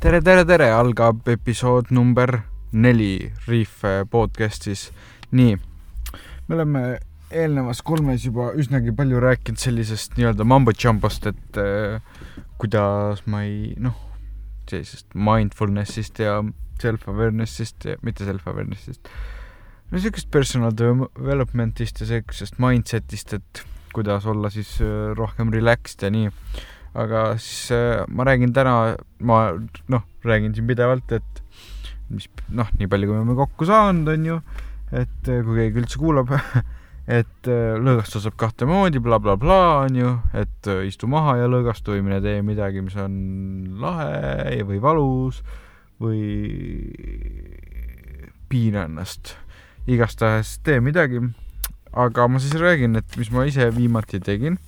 tere, tere, tere, algab episood number neli Reef podcastis. nii, me oleme eelnevas kolmes juba üsnagi palju rääkinud sellisest nii-öelda mambo-jambost, et äh, kuidas ma ei, noh, sellisest mindfulness'ist ja self-awareness'ist ja mitte self-awareness'ist, no siukest personal development'ist ja siuksest mindset'ist, et kuidas olla siis äh, rohkem relaxed ja nii aga siis äh, ma räägin täna, ma noh, räägin siin pidevalt, et mis noh, nii palju, kui me oleme kokku saanud, on ju, et äh, kui keegi üldse kuulab et äh, lõõgastus saab kahte moodi bla,, blablabla, on ju, et istu maha ja lõõgastu või mine tee midagi, mis on lahe või valus või piina ennast. igastahes tee midagi. aga ma siis räägin, et mis ma ise viimati tegin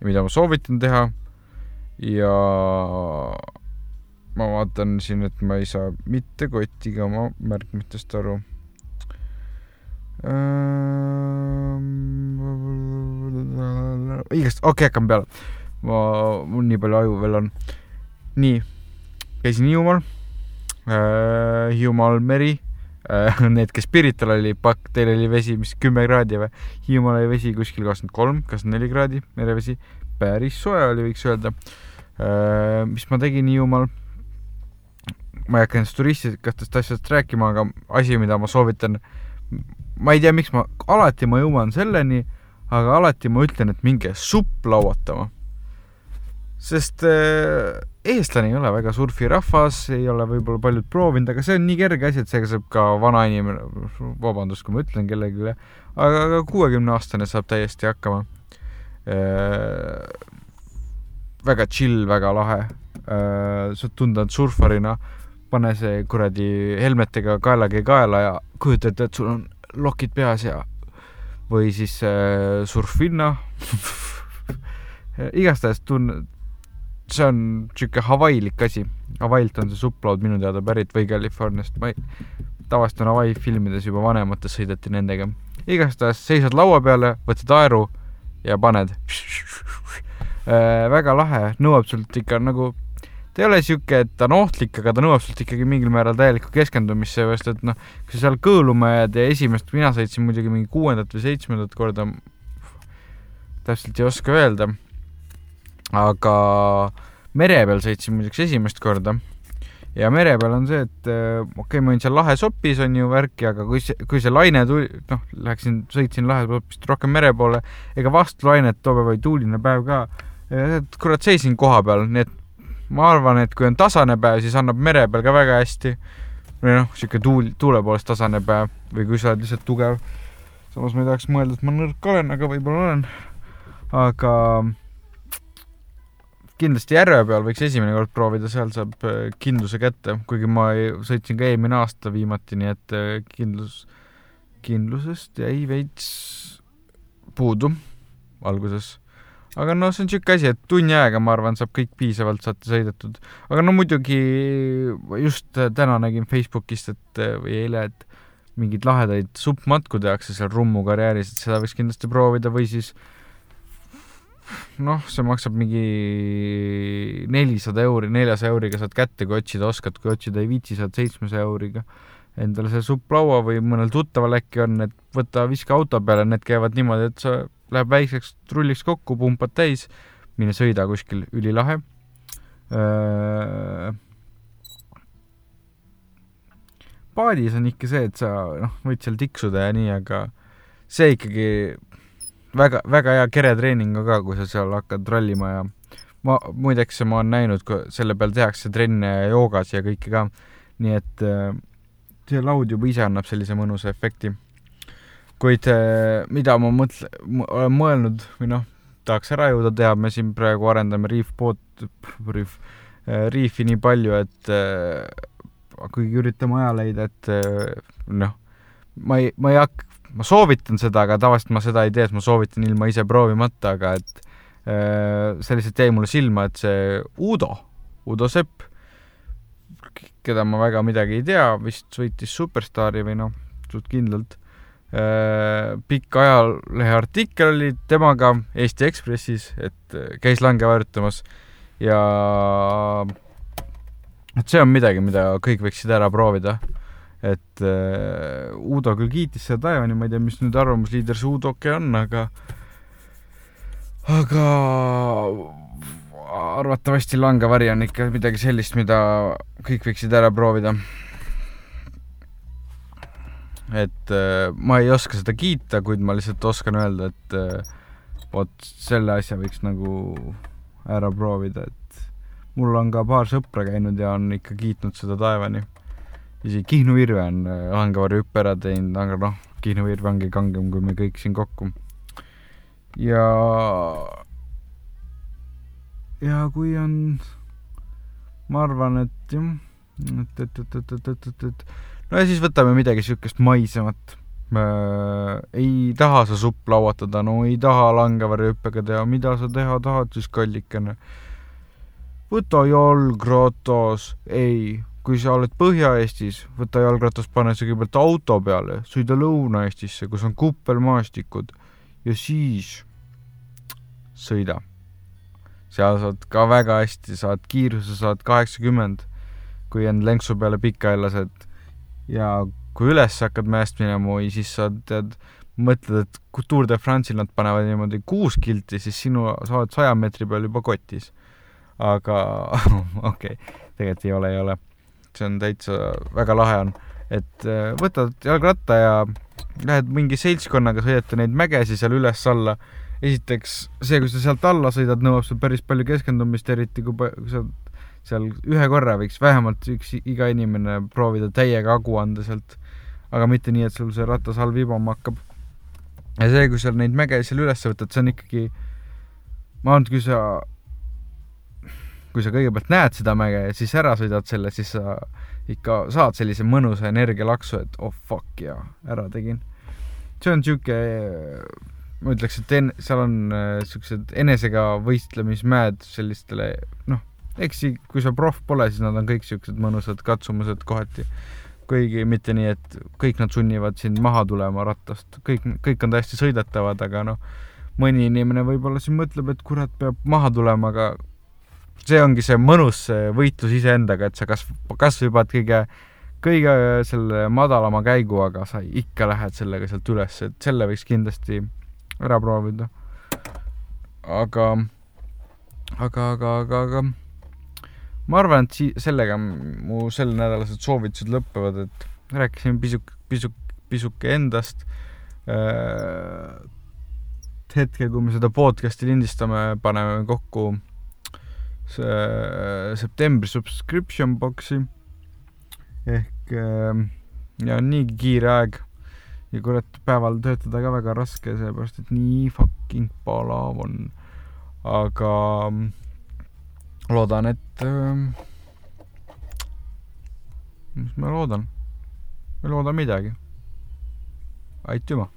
ja mida ma soovitan teha ja ma vaatan siin, et ma ei saa mitte kotiga oma märkmitest aru. igast, okei okay,, hakkame peale. ma, mul nii palju aju veel on. nii, käisin Hiiumaal äh,, Hiiumaal meri äh,, need, kes Pirital oli, pakk, teil oli vesi, mis kümme kraadi või? Hiiumaal oli vesi kuskil kakskümmend kolm, kakskümmend neli kraadi, merevesi, päris soe oli, võiks öelda äh,. Mis ma tegin Hiiumaal? ma ei hakka nendest turistikatest asjadest rääkima, aga asi, mida ma soovitan, ma ei tea, miks ma, alati ma jõuan selleni, aga alati ma ütlen, et minge supp lauatama. sest äh, eestlane ei ole väga surfirahvas, ei ole võib-olla paljud proovinud, aga see on nii kerge asi, et seega saab ka vanainimene, vabandust, kui ma ütlen kellelegi, aga ka kuuekümne-aastane saab täiesti hakkama äh,. Väga chill, väga lahe äh,, sa tunned surfarina pane see kuradi helmetega kaelagi kaela ja kujuta ette, et sul on lokid peas ja või siis äh, surfinna igastahes tun-, see on sihuke Hawaiilik asi. Hawaiilt on see supplaud minu teada pärit või Californiast, ma ei, tavaliselt on Hawaii filmides juba vanemates sõideti nendega. igastahes seisad laua peale, võtad aeru ja paned. Väga lahe, nõuab sult ikka nagu ta ei ole sihuke, et ta on ohtlik, aga ta nõuab sult ikkagi mingil määral täielikku keskendumist, seepärast et noh, kui sa seal kõõluma jääd ja esimest, mina sõitsin muidugi mingi kuuendat või seitsmendat korda, täpselt ei oska öelda, aga mere peal sõitsin muideks esimest korda. Ja mere peal on see, et okei okay,, ma olin seal lahes opis, on ju, värki, aga kui see, kui see laine tuli, noh, läksin, sõitsin lahes opist rohkem mere poole, ega vastulainet too päev oli tuuline päev ka, kurat, seisin koha peal, nii et ma arvan, et kui on tasane päev, siis annab mere peal ka väga hästi. või noh, sihuke tuul, tuule poolest tasane päev või kui sa oled lihtsalt tugev. samas ma ei tahaks mõelda, et ma nõrk olen, aga võib-olla olen. aga kindlasti järve peal võiks esimene kord proovida, seal saab äh, kindluse kätte, kuigi ma ei, sõitsin ka eelmine aasta viimati, nii et äh, kindlus, kindlusest jäi veits puudu alguses aga noh, see on niisugune asi, et tunni ajaga, ma arvan, saab kõik piisavalt saate sõidetud. aga no muidugi just täna nägin Facebookist, et või eile, et mingeid lahedaid suppmatku tehakse seal Rummu karjääris, et seda võiks kindlasti proovida või siis noh, see maksab mingi nelisada euri, neljasaja euriga saad kätte, kui otsida oskad, kui otsida ei viitsi, saad seitsmesaja euriga endale see supplaua või mõnel tuttaval äkki on, et võta, viska auto peale, need käivad niimoodi, et sa läheb väikseks trulliks kokku, pumpad täis, mine sõida kuskil, ülilahe. paadis on ikka see, et sa noh, võid seal tiksuda ja nii, aga see ikkagi väga, väga hea keretreening on ka, kui sa seal hakkad rallima ja ma muideks ma olen näinud, kui selle peal tehakse trenne joogas ja kõike ka, nii et see laud juba ise annab sellise mõnusa efekti kuid eh, mida ma mõtle-, olen mõelnud või noh, tahaks ära jõuda teha, me siin praegu arendame Reef Boat, Reef, eh, Reefi nii palju, et äh, kuigi üritame aja leida, et äh, noh, ma ei, ma ei hakka, ma soovitan seda, aga tavaliselt ma seda ei tee, et ma soovitan ilma ise proovimata, aga et äh, see lihtsalt jäi mulle silma, et see Udo, Udo Sepp, keda ma väga midagi ei tea, vist võitis Superstaari või noh, suht kindlalt Äh, pikk ajalehe artikkel oli temaga Eesti Ekspressis, et äh, käis lange harjutamas ja et see on midagi, mida kõik võiksid ära proovida. et äh, Uudo küll kiitis seda taevani, ma ei tea, mis nüüd arvamusliider see Uudoke on, aga aga arvatavasti langevari on ikka midagi sellist, mida kõik võiksid ära proovida. Et äh, ma ei oska seda kiita, kuid ma lihtsalt oskan öelda, et äh, vot selle asja võiks nagu ära proovida, et mul on ka paar sõpra käinud ja on ikka kiitnud seda taevani. isegi Kihnu Virve on äh, langevarju hüppe ära teinud, aga noh, Kihnu Virve ongi kangem kui me kõik siin kokku. ja ja kui on, ma arvan, et jah, et, et, et, et, et, et, et, et no ja siis võtame midagi siukest maisemat äh,. ei taha sa supp lauatada, no ei taha langevarjuhüppega teha, mida sa teha tahad siis, kallikene? võta jalgratas, ei, kui sa oled Põhja-Eestis, võta jalgratas, pane see kõigepealt auto peale, sõida Lõuna-Eestisse, kus on kuppelmaastikud ja siis sõida. seal saad ka väga hästi, saad kiiruse, saad kaheksakümmend, kui end lenksu peale pikka ei lased. Ja kui üles hakkad mäest minema, oi, siis sa tead, mõtled, et Tour de France'il nad panevad niimoodi kuus kilti, siis sinu, sa oled saja meetri peal juba kotis. aga okei okay,, tegelikult ei ole, ei ole. see on täitsa, väga lahe on, et äh, võtad jalgratta ja lähed mingi seltskonnaga, sõidate neid mägesid seal üles-alla. esiteks see, kui sa sealt alla sõidad, nõuab sul päris palju keskendumist, eriti kui sa seal ühe korra võiks vähemalt üks iga inimene proovida täiega hagu anda sealt aga mitte nii, et sul see ratas all vibama hakkab. ja see, kui sa neid mäge seal üles võtad, see on ikkagi, ma arvan, et kui sa, kui sa kõigepealt näed seda mäge ja siis ära sõidad selle, siis sa ikka saad sellise mõnusa energialaksu, et oh fuck jaa, ära tegin. see on sihuke, ma ütleks, et en-, seal on äh, siuksed enesega võistlemismäed sellistele, noh, eks kui sa proff pole, siis nad on kõik siuksed mõnusad katsumused kohati kuigi mitte nii, et kõik nad sunnivad sind maha tulema rattast, kõik, kõik on täiesti sõidetavad, aga noh, mõni inimene võib-olla siin mõtleb, et kurat, peab maha tulema, aga see ongi see mõnus see võitlus iseendaga, et sa kas, kas hüppad kõige, kõige selle madalama käigu, aga sa ikka lähed sellega sealt üles, et selle võiks kindlasti ära proovida. aga, aga, aga, aga, aga ma arvan, et sii-, sellega mu sellenädalased soovitused lõpevad, et rääkisime pisuk-, pisuk-, pisuke endast äh,. hetkel, kui me seda podcast'i lindistame, paneme kokku see septembri subscription box'i ehk äh, ja niigi kiire aeg ja kurat, päeval töötada ka väga raske, sellepärast et nii fucking palav on. aga loodan, et äh,, mis ma loodan? ma ei looda midagi. aitüma